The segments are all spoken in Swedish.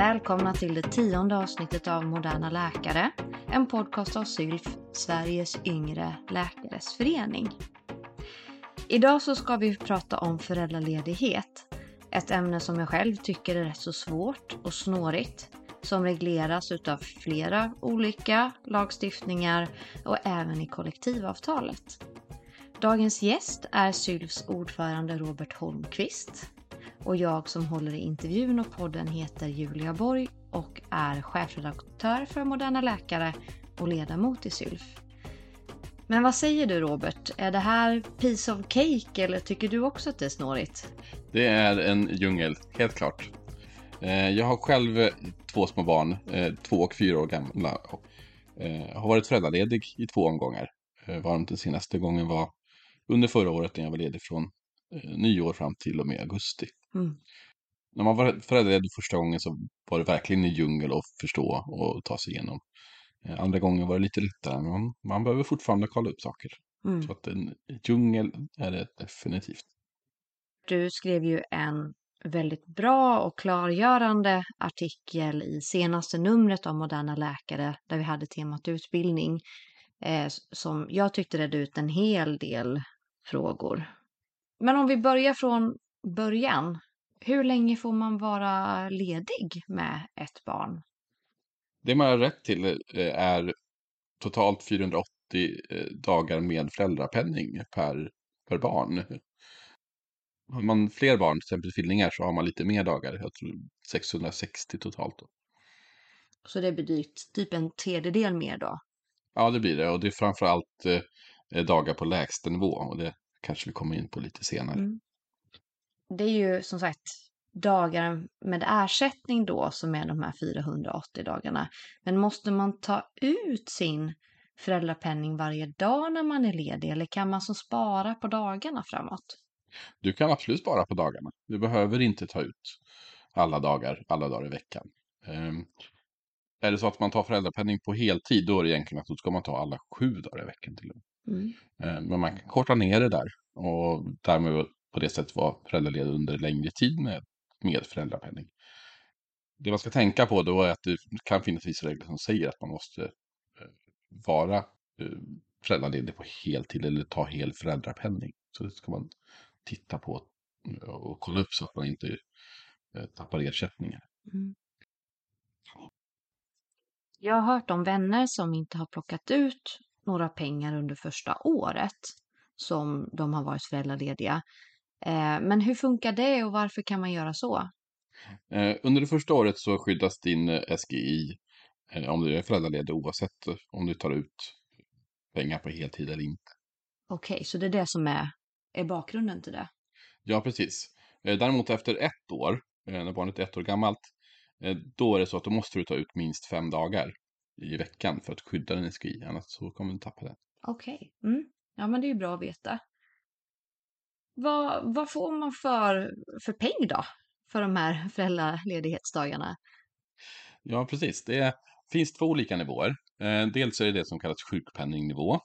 Välkomna till det tionde avsnittet av Moderna Läkare, en podcast av SYLF, Sveriges yngre läkares förening. Idag så ska vi prata om föräldraledighet, ett ämne som jag själv tycker är rätt så svårt och snårigt, som regleras utav flera olika lagstiftningar och även i kollektivavtalet. Dagens gäst är SYLFs ordförande Robert Holmqvist och jag som håller i intervjun och podden heter Julia Borg och är chefredaktör för Moderna Läkare och ledamot i SYLF. Men vad säger du Robert? Är det här piece of cake eller tycker du också att det är snårigt? Det är en djungel, helt klart. Eh, jag har själv två små barn, eh, två och fyra år gamla. Och eh, har varit föräldraledig i två omgångar. Varmt den senaste gången var under förra året när jag var ledig från nyår fram till och med augusti. Mm. När man var föräldraledig första gången så var det verkligen en djungel att förstå och ta sig igenom. Eh, andra gången var det lite lättare, men man behöver fortfarande kolla upp saker. Mm. Så att en djungel är det definitivt. Du skrev ju en väldigt bra och klargörande artikel i senaste numret av Moderna Läkare där vi hade temat utbildning eh, som jag tyckte redde ut en hel del frågor. Men om vi börjar från början. Hur länge får man vara ledig med ett barn? Det man har rätt till eh, är totalt 480 eh, dagar med föräldrapenning per, per barn. Har man fler barn, till exempel tvillingar, så har man lite mer dagar. Jag tror 660 totalt. Då. Så det blir typ en tredjedel mer då? Ja, det blir det. Och det är framför allt eh, dagar på lägsta nivå. Och det kanske vi kommer in på lite senare. Mm det är ju som sagt dagar med ersättning då som är de här 480 dagarna. Men måste man ta ut sin föräldrapenning varje dag när man är ledig eller kan man som spara på dagarna framåt? Du kan absolut spara på dagarna. Du behöver inte ta ut alla dagar, alla dagar i veckan. Um, är det så att man tar föräldrapenning på heltid, då är det egentligen att då ska man ta alla sju dagar i veckan till och med. Mm. Um, men man kan korta ner det där och därmed på det sättet vara föräldraledig under längre tid med, med föräldrapenning. Det man ska tänka på då är att det kan finnas vissa regler som säger att man måste eh, vara eh, föräldraledig på heltid eller ta hel föräldrapenning. Så det ska man titta på och kolla upp så att man inte eh, tappar ersättningar. Mm. Jag har hört om vänner som inte har plockat ut några pengar under första året som de har varit föräldralediga. Eh, men hur funkar det och varför kan man göra så? Eh, under det första året så skyddas din eh, SGI om du är föräldraledig oavsett om du tar ut pengar på heltid eller inte. Okej, okay, så det är det som är, är bakgrunden till det? Ja, precis. Däremot efter ett år, när barnet är ett år gammalt, då är det så att då måste du ta ut minst fem dagar i veckan för att skydda din SGI, annars så kommer du tappa den. Okej, okay. mm. ja men det är ju bra att veta. Vad, vad får man för, för peng då? För de här föräldraledighetsdagarna? Ja, precis. Det finns två olika nivåer. Eh, dels är det det som kallas sjukpenningnivå.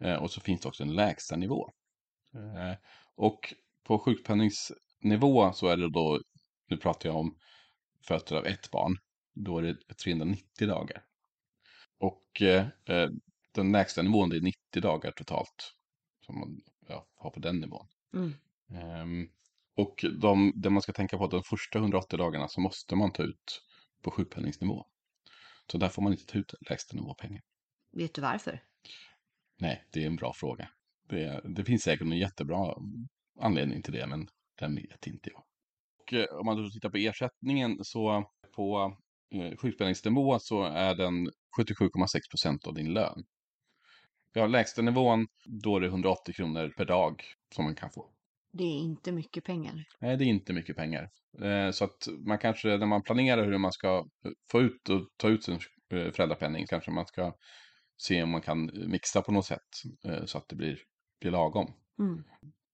Eh, och så finns det också en lägsta nivå. Eh, och på sjukpenningsnivå så är det då, nu pratar jag om fötter av ett barn, då är det 390 dagar. Och den lägsta nivån det är 90 dagar totalt. Som man ja, har på den nivån. Mm. Um, och de, det man ska tänka på är att de första 180 dagarna så måste man ta ut på sjukpenningsnivå. Så där får man inte ta ut lägsta nivåpengar. Vet du varför? Nej, det är en bra fråga. Det, det finns säkert en jättebra anledning till det, men den vet inte jag. Och eh, om man då tittar på ersättningen så på eh, sjukpenningsnivå så är den 77,6 procent av din lön. Ja, lägsta nivån, då är det 180 kronor per dag som man kan få. Det är inte mycket pengar. Nej, det är inte mycket pengar. Eh, så att man kanske, när man planerar hur man ska få ut och ta ut sin eh, föräldrapenning, kanske man ska se om man kan mixa på något sätt eh, så att det blir, blir lagom. Mm.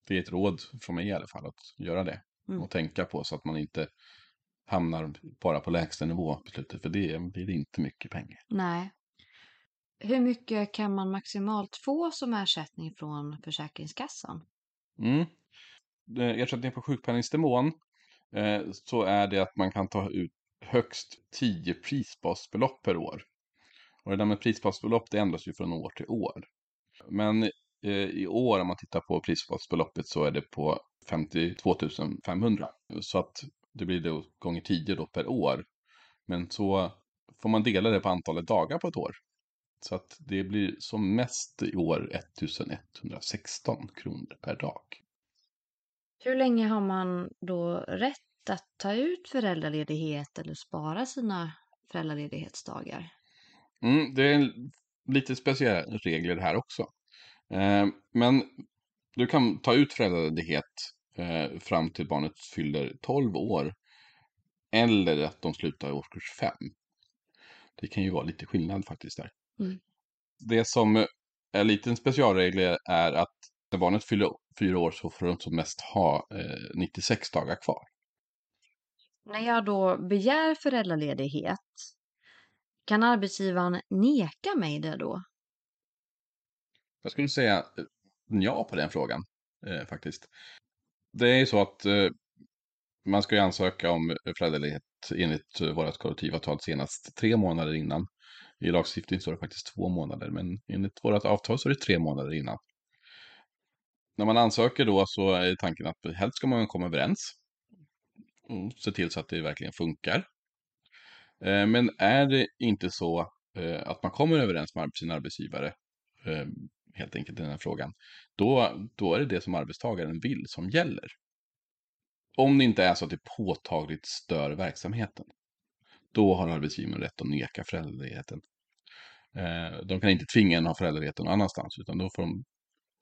Det är ett råd från mig i alla fall, att göra det. Mm. Och tänka på så att man inte hamnar bara på lägsta nivå på slutet, för det blir inte mycket pengar. Nej, hur mycket kan man maximalt få som ersättning från Försäkringskassan? Mm. Ersättning på sjukpenningsnivån eh, så är det att man kan ta ut högst 10 prisbasbelopp per år. Och det där med prisbasbelopp det ändras ju från år till år. Men eh, i år om man tittar på prisbasbeloppet så är det på 52 500. Så att det blir då gånger 10 då per år. Men så får man dela det på antalet dagar på ett år. Så att det blir som mest i år 1116 kronor per dag. Hur länge har man då rätt att ta ut föräldraledighet eller spara sina föräldraledighetsdagar? Mm, det är lite speciella regler här också. Eh, men du kan ta ut föräldraledighet eh, fram till barnet fyller 12 år. Eller att de slutar i årskurs 5. Det kan ju vara lite skillnad faktiskt där. Mm. Det som är lite en specialregel är att när barnet fyller fyra år så får de som mest ha eh, 96 dagar kvar. När jag då begär föräldraledighet, kan arbetsgivaren neka mig det då? Jag skulle säga eh, ja på den frågan eh, faktiskt. Det är ju så att eh, man ska ju ansöka om föräldraledighet enligt eh, vårt kollektivavtal senast tre månader innan. I lagstiftningen står det faktiskt två månader, men enligt vårt avtal så är det tre månader innan. När man ansöker då så är tanken att helst ska man komma överens. Och se till så att det verkligen funkar. Eh, men är det inte så eh, att man kommer överens med sin arbetsgivare, eh, helt enkelt i den här frågan, då, då är det det som arbetstagaren vill som gäller. Om det inte är så att det påtagligt stör verksamheten, då har arbetsgivaren rätt att neka föräldraledigheten. Eh, de kan inte tvinga en att ha föräldraledigheten någon annanstans, utan då får de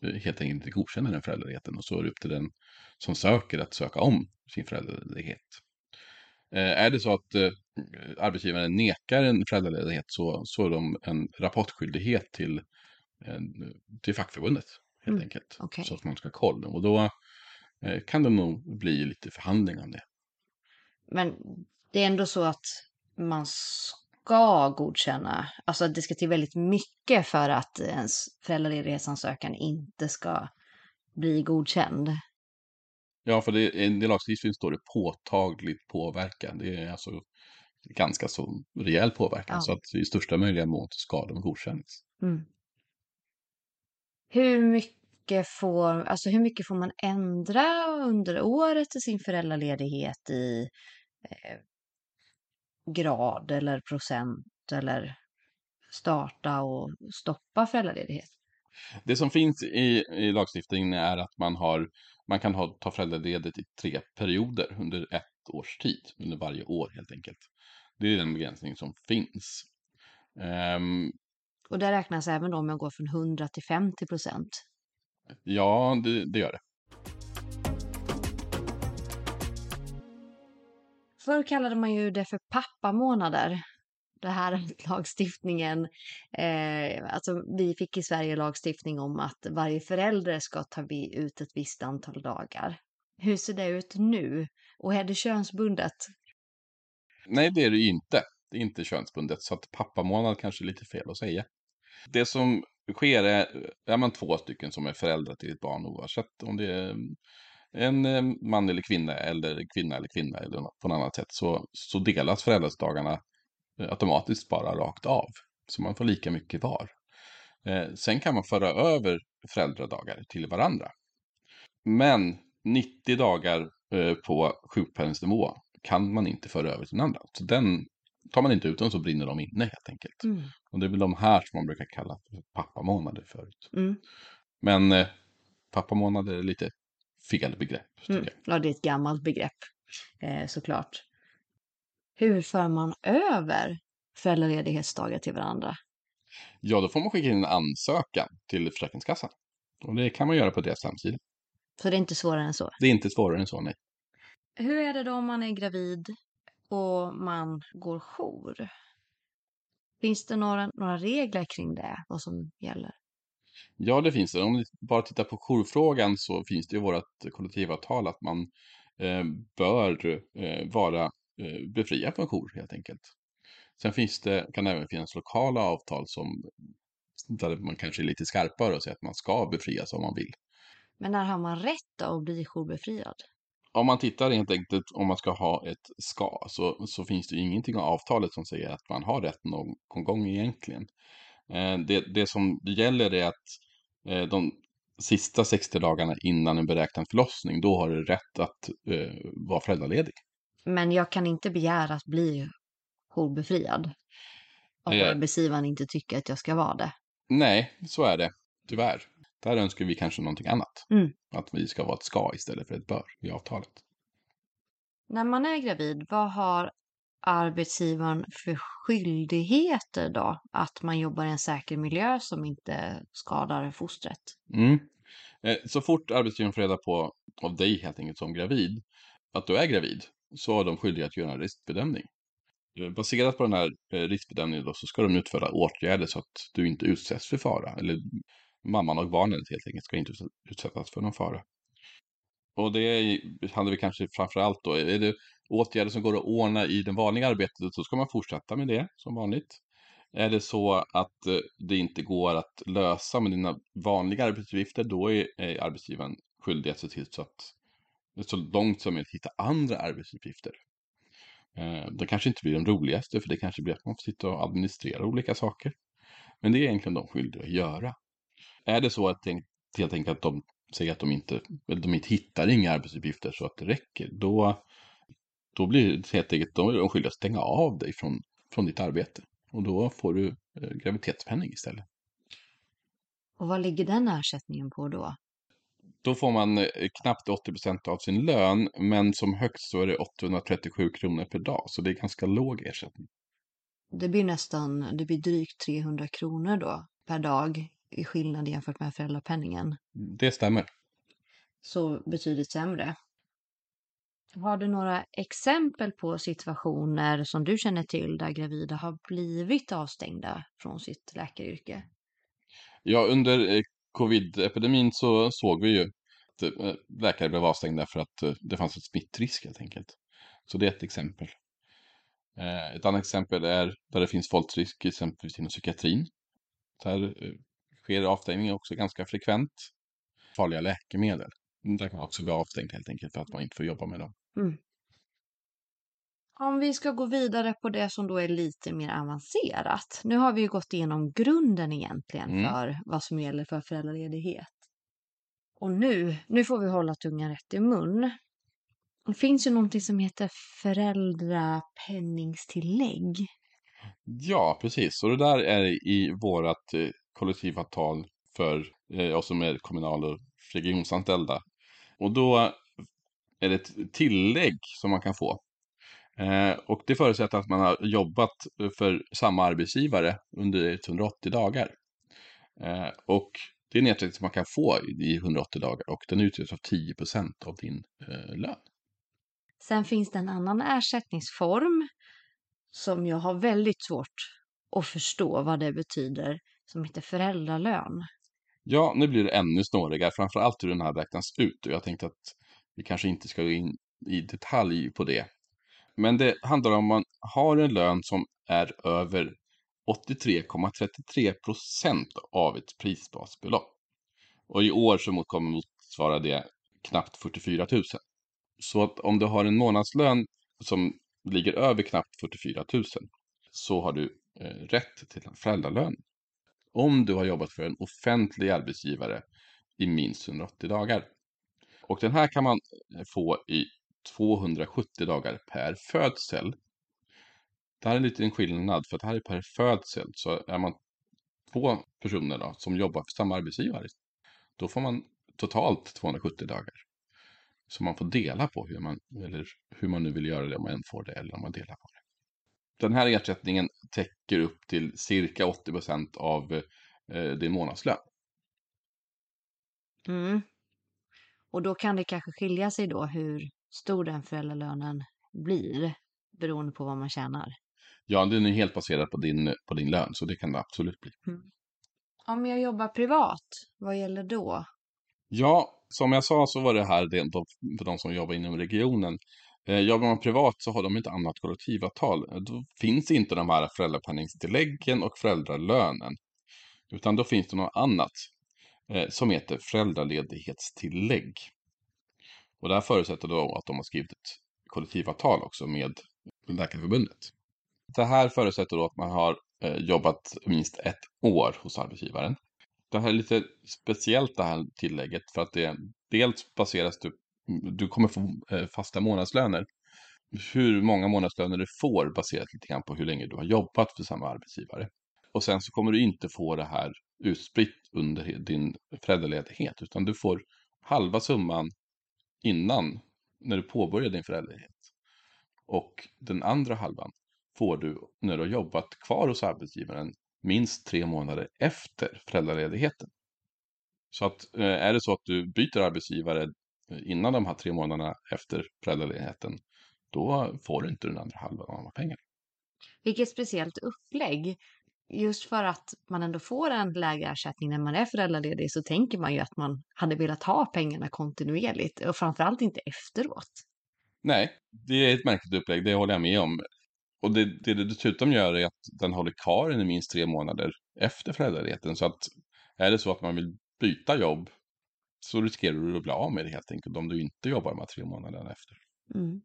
eh, helt enkelt inte godkänna den föräldraledigheten och så är det upp till den som söker att söka om sin föräldraledighet. Eh, är det så att arbetsgivaren nekar en föräldraledighet så, så är de en rapportskyldighet till, till fackförbundet helt mm, enkelt. Okay. Så att man ska ha koll. Och då kan det nog bli lite förhandling om det. Men det är ändå så att man ska godkänna, alltså att det ska till väldigt mycket för att ens föräldraledighetsansökan inte ska bli godkänd. Ja, för det, i lagstiftningen står det påtagligt påverkan. Det är alltså ganska så rejäl påverkan. Ja. Så att i största möjliga mån ska de godkännas. Mm. Hur mycket får, alltså hur mycket får man ändra under året i sin föräldraledighet i eh, grad eller procent eller starta och stoppa föräldraledighet? Det som finns i, i lagstiftningen är att man, har, man kan ha, ta föräldraledigt i tre perioder under ett års tid, under varje år helt enkelt. Det är den begränsning som finns. Um, och det räknas även då om jag går från 100 till 50 procent? Ja, det, det gör det. Förr kallade man ju det för pappamånader. Det här är lagstiftningen. Eh, alltså vi fick i Sverige lagstiftning om att varje förälder ska ta ut ett visst antal dagar. Hur ser det ut nu? Och är det könsbundet? Nej, det är det ju inte. Det är inte könsbundet, så att pappamånad kanske är lite fel att säga. Det som sker är, är man två stycken som är föräldrar till ett barn oavsett om det är en eh, man eller kvinna eller kvinna eller kvinna eller på något annat sätt så, så delas föräldradagarna eh, automatiskt bara rakt av. Så man får lika mycket var. Eh, sen kan man föra över föräldradagar till varandra. Men 90 dagar eh, på sjukpenningsnivå kan man inte föra över till den andra. Så den tar man inte ut dem så brinner de inne helt enkelt. Mm. Och det är väl de här som man brukar kalla pappamånader förut. Mm. Men eh, pappamånader är lite fel begrepp. Mm. Ja, det är ett gammalt begrepp eh, såklart. Hur för man över föräldraledighetsdagar till varandra? Ja, då får man skicka in en ansökan till Försäkringskassan. Och det kan man göra på deras hemsida. Så det är inte svårare än så? Det är inte svårare än så, nej. Hur är det då om man är gravid och man går jour? Finns det några, några regler kring det, vad som gäller? Ja, det finns det. Om vi bara tittar på jourfrågan så finns det i vårt kollektivavtal att man eh, bör eh, vara eh, befriad från jour helt enkelt. Sen finns det, kan det även finnas lokala avtal som där man kanske är lite skarpare och säger att man ska befrias om man vill. Men när har man rätt att bli jourbefriad? Om man tittar helt enkelt om man ska ha ett ska så, så finns det ju ingenting i avtalet som säger att man har rätt någon gång egentligen. Eh, det, det som gäller är att eh, de sista 60 dagarna innan en beräknad förlossning, då har du rätt att eh, vara föräldraledig. Men jag kan inte begära att bli jourbefriad. Om arbetsgivaren inte tycker att jag ska vara det. Nej, så är det. Tyvärr. Där önskar vi kanske någonting annat. Mm. Att vi ska vara ett ska istället för ett bör i avtalet. När man är gravid, vad har arbetsgivaren för skyldigheter då? Att man jobbar i en säker miljö som inte skadar fostret. Mm. Eh, Så fort arbetsgivaren får reda på av dig helt enkelt som gravid, att du är gravid, så har de skyldighet att göra en riskbedömning. Eh, Baserat på den här eh, riskbedömningen då, så ska de utföra åtgärder så att du inte utsätts för fara. Eller mamman och barnet helt enkelt ska inte utsättas för någon fara. Och det handlar vi kanske framför allt då, är det åtgärder som går att ordna i det vanliga arbetet så ska man fortsätta med det som vanligt. Är det så att eh, det inte går att lösa med dina vanliga arbetsuppgifter, då är, arbetsgivaren skyldig att se till så att så långt som möjligt hitta andra arbetsuppgifter. Eh, det kanske inte blir de roligaste, för det kanske blir att man får sitta och administrera olika saker. Men det är egentligen de skyldiga att göra. Är det så att tänk- helt enkelt att de säger att de inte, eller de inte hittar inga arbetsuppgifter så att det räcker, då, då blir det helt enkelt, då är de skyldiga att stänga av dig från, från ditt arbete. Och då får du eh, graviditetspenning istället. Och vad ligger den ersättningen på då? Då får man eh, knappt 80% av sin lön, men som högst så är det 837 kronor per dag, så det är ganska låg ersättning. Det blir nästan, det blir drygt 300 kronor då per dag i skillnad jämfört med föräldrapenningen. Det stämmer. Så betydligt sämre. Har du några exempel på situationer som du känner till där gravida har blivit avstängda från sitt läkaryrke? Ja, under eh, covid-epidemin så såg vi ju att eh, läkare blev avstängda för att eh, det fanns en smittrisk helt enkelt. Så det är ett exempel. Ett annat exempel är där det finns våldsrisk, exempelvis inom psykiatrin. Där sker avstängning också ganska frekvent. Farliga läkemedel. Där kan man också bli avstängd helt enkelt för att man inte får jobba med dem. Om vi ska gå vidare på det som då är lite mer avancerat. Nu har vi ju gått igenom grunden egentligen Mm. för vad som gäller för föräldraledighet. Och nu, nu får vi hålla tungan rätt i mun. Det finns ju någonting som heter föräldrapenningstillägg. Ja, precis. Så det där är i vårat eh, kollektivavtal för eh, oss som är kommunal och regionsanställda. Och då är det ett tillägg som man kan få. Eh, och det förutsätter att man har jobbat för samma arbetsgivare under 180 dagar. Eh, och det är en ersättning som man kan få i 180 dagar och den utgörs av 10% av din eh, lön. Sen finns det en annan ersättningsform som jag har väldigt svårt att förstå vad det betyder, som heter föräldralön. Ja, nu blir det ännu snårigare, framför allt hur den här räknas ut. Och jag tänkte att vi kanske inte ska gå in i detalj på det. Men det handlar om att man har en lön som är över 83,33 procent av ett prisbasbelopp. Och i år så kommer motsvara det knappt 44 000. Så att om du har en månadslön som ligger över knappt 44 000 så har du eh, rätt till en föräldralön om du har jobbat för en offentlig arbetsgivare i minst 180 dagar. Och den här kan man eh, få i 270 dagar per födsel. Det här är en liten skillnad för att det här är per födsel. Så är man två personer då, som jobbar för samma arbetsgivare, då får man totalt 270 dagar. Så man får dela på hur man, eller hur man nu vill göra det, om man får det eller om man delar på det. Den här ersättningen täcker upp till cirka 80 procent av eh, din månadslön. Mm. Och då kan det kanske skilja sig då hur stor den föräldralönen blir beroende på vad man tjänar. Ja, den är helt baserad på din, på din lön, så det kan det absolut bli. Om jag jobbar privat, vad gäller då? Ja, som jag sa så var det här de, för de som jobbar inom regionen. Eh, jobbar man privat så har de inte annat kollektivavtal. Eh, då finns inte de här föräldrapenningstilläggen och föräldralönen. Utan då finns det något annat eh, som heter föräldraledighetstillägg. Och det här förutsätter då att de har skrivit ett kollektivavtal också med Läkarförbundet. Det här förutsätter då att man har jobbat minst ett år hos arbetsgivaren. Det här är lite speciellt det här tillägget för att det dels baseras typ du kommer få eh, fasta månadslöner. Hur många månadslöner du får baserat lite grann på hur länge du har jobbat för samma arbetsgivare. Och sen så kommer du inte få det här utspritt under din föräldraledighet utan du får halva summan innan när du påbörjar din föräldraledighet. Och den andra halvan får du när du har jobbat kvar hos arbetsgivaren minst tre månader efter föräldraledigheten. Så att eh, är det så att du byter arbetsgivare innan de här tre månaderna efter föräldraledigheten, då får du inte den andra halvan av pengarna. Vilket speciellt upplägg. Just för att man ändå får en lägre ersättning när man är föräldraledig så tänker man ju att man hade velat ha pengarna kontinuerligt och framförallt inte efteråt. Nej, det är ett märkligt upplägg, det håller jag med om. Och det, det det dessutom gör är att den håller kvar i minst tre månader efter föräldraledigheten. Så att är det så att man vill byta jobb så riskerar du att bli av med det helt enkelt om du inte jobbar de här tre månaderna efter. Mm.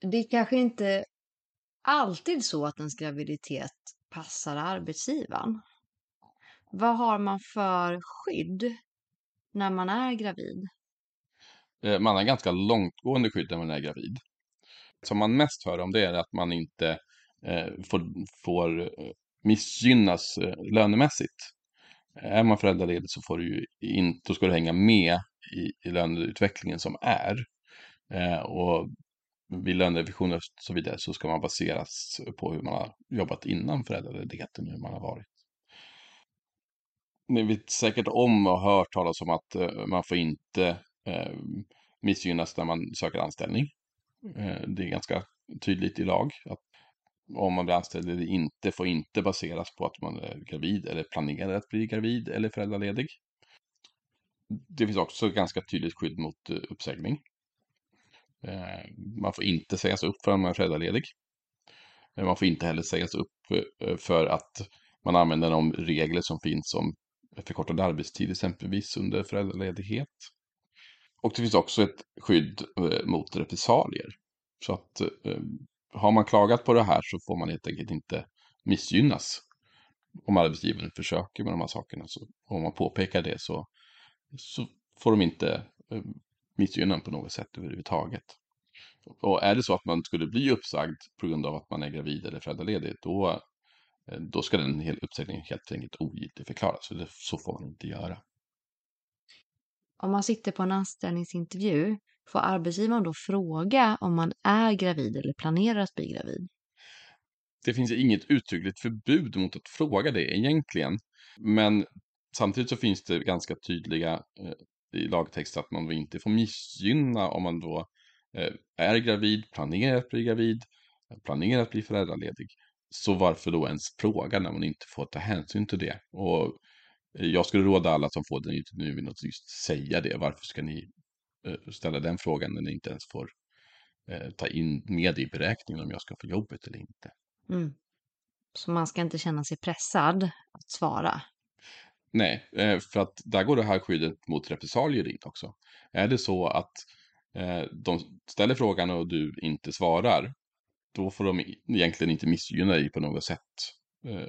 Det är kanske inte alltid så att ens graviditet passar arbetsgivaren. Vad har man för skydd när man är gravid? Eh, man har ganska långtgående skydd när man är gravid. Som man mest hör om det är att man inte eh, får, får eh, missgynnas lönemässigt. Är man föräldraledig så får du inte, då ska du hänga med i, i löneutvecklingen som är. Eh, och vid lönerevision och så vidare så ska man baseras på hur man har jobbat innan föräldraledigheten, hur man har varit. Ni vet säkert om och hört talas om att eh, man får inte eh, missgynnas när man söker anställning. Eh, det är ganska tydligt i lag att om man blir anställd eller inte får inte baseras på att man är gravid eller planerar att bli gravid eller föräldraledig. Det finns också ganska tydligt skydd mot eh, uppsägning. Eh, man får inte sägas upp för att man är föräldraledig. Eh, man får inte heller sägas upp för att man använder de regler som finns om förkortad arbetstid exempelvis under föräldraledighet. Och det finns också ett skydd mot repressalier. Så att har man klagat på det här så får man helt enkelt inte missgynnas. Om arbetsgivaren försöker med de här sakerna. Så om man påpekar det så, så får de inte eh, missgynna på något sätt överhuvudtaget. Och är det så att man skulle bli uppsagd på grund av att man är gravid eller föräldraledig, då, eh, då ska den uppsägningen helt enkelt ogiltigförklaras. Så, det, så får man inte göra. Om man sitter på en anställningsintervju, får arbetsgivaren då fråga om man är gravid eller planerar att bli gravid? Det finns inget uttryckligt förbud mot att fråga det egentligen. Men samtidigt så finns det ganska tydliga eh, i lagtext att man inte får missgynna om man då eh, är gravid, planerar att bli gravid, planerar att bli föräldraledig. Så varför då ens fråga när man inte får ta hänsyn till det? Och eh, jag skulle råda alla som får den intervjun att just säga det. Varför ska ni ställa den frågan när ni inte ens får eh, ta in med i beräkningen om jag ska få jobbet eller inte? Mm. Så man ska inte känna sig pressad att svara? Nej, eh, för att där går det här skyddet mot repressalier in också. Är det så att de ställer frågan och du inte svarar, då får de egentligen inte missgynna dig på något sätt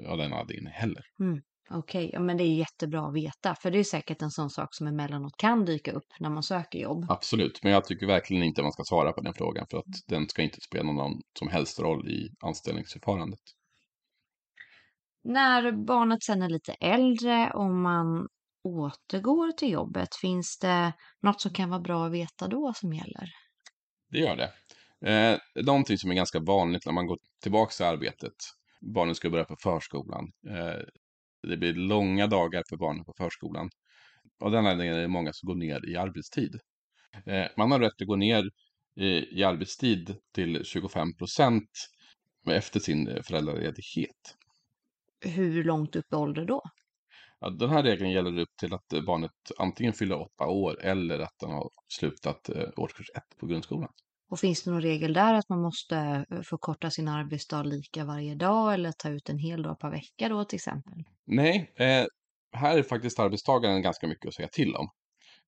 av den anledningen heller. Mm. Okej, ja, men det är jättebra att veta, för det är säkert en sån sak som emellanåt kan dyka upp när man söker jobb. Absolut, men jag tycker verkligen inte man ska svara på den frågan för att den ska inte spela någon som helst roll i anställningsförfarandet. När barnet sen är lite äldre och man återgår till jobbet, finns det något som kan vara bra att veta då som gäller? Det gör det. Eh, någonting som är ganska vanligt när man går tillbaka till arbetet, barnen ska börja på förskolan, eh, det blir långa dagar för barnen på förskolan. Av den anledningen är det många som går ner i arbetstid. Eh, man har rätt att gå ner i arbetstid till 25 procent efter sin eh, föräldraledighet. Hur långt upp i ålder då? Ja, den här regeln gäller upp till att barnet antingen fyller åtta år eller att den har slutat eh, årskurs ett på grundskolan. Och finns det någon regel där att man måste eh, förkorta sin arbetsdag lika varje dag eller ta ut en hel dag per vecka då till exempel? Nej, eh, här är faktiskt arbetstagaren ganska mycket att säga till om.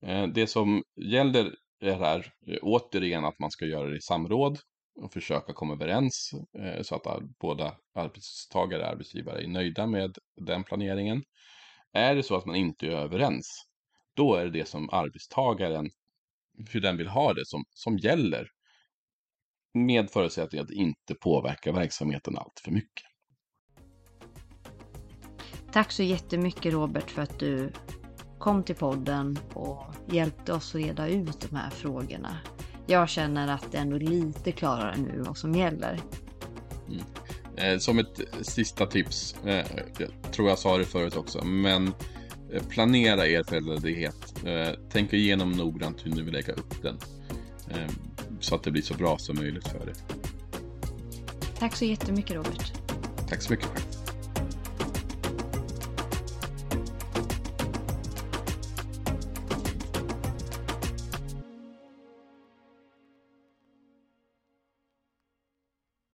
Eh, det som gäller är här eh, återigen att man ska göra det i samråd och försöka komma överens eh, så att båda arbetstagare och arbetsgivare är nöjda med den planeringen. Är det så att man inte är överens, då är det det som arbetstagaren, hur den vill ha det, som, som gäller. Med förutsättning att det inte påverkar verksamheten allt för mycket. Tack så jättemycket Robert för att du kom till podden och hjälpte oss att reda ut de här frågorna. Jag känner att det är ändå lite klarare nu vad som gäller. Mm. Eh, som ett sista tips, eh, jag tror jag sa det förut också, men eh, planera er föräldraledighet. Tänk igenom noggrant hur ni vill lägga upp den. Så att det blir så bra som möjligt för er. Tack så jättemycket Robert. Tack så mycket.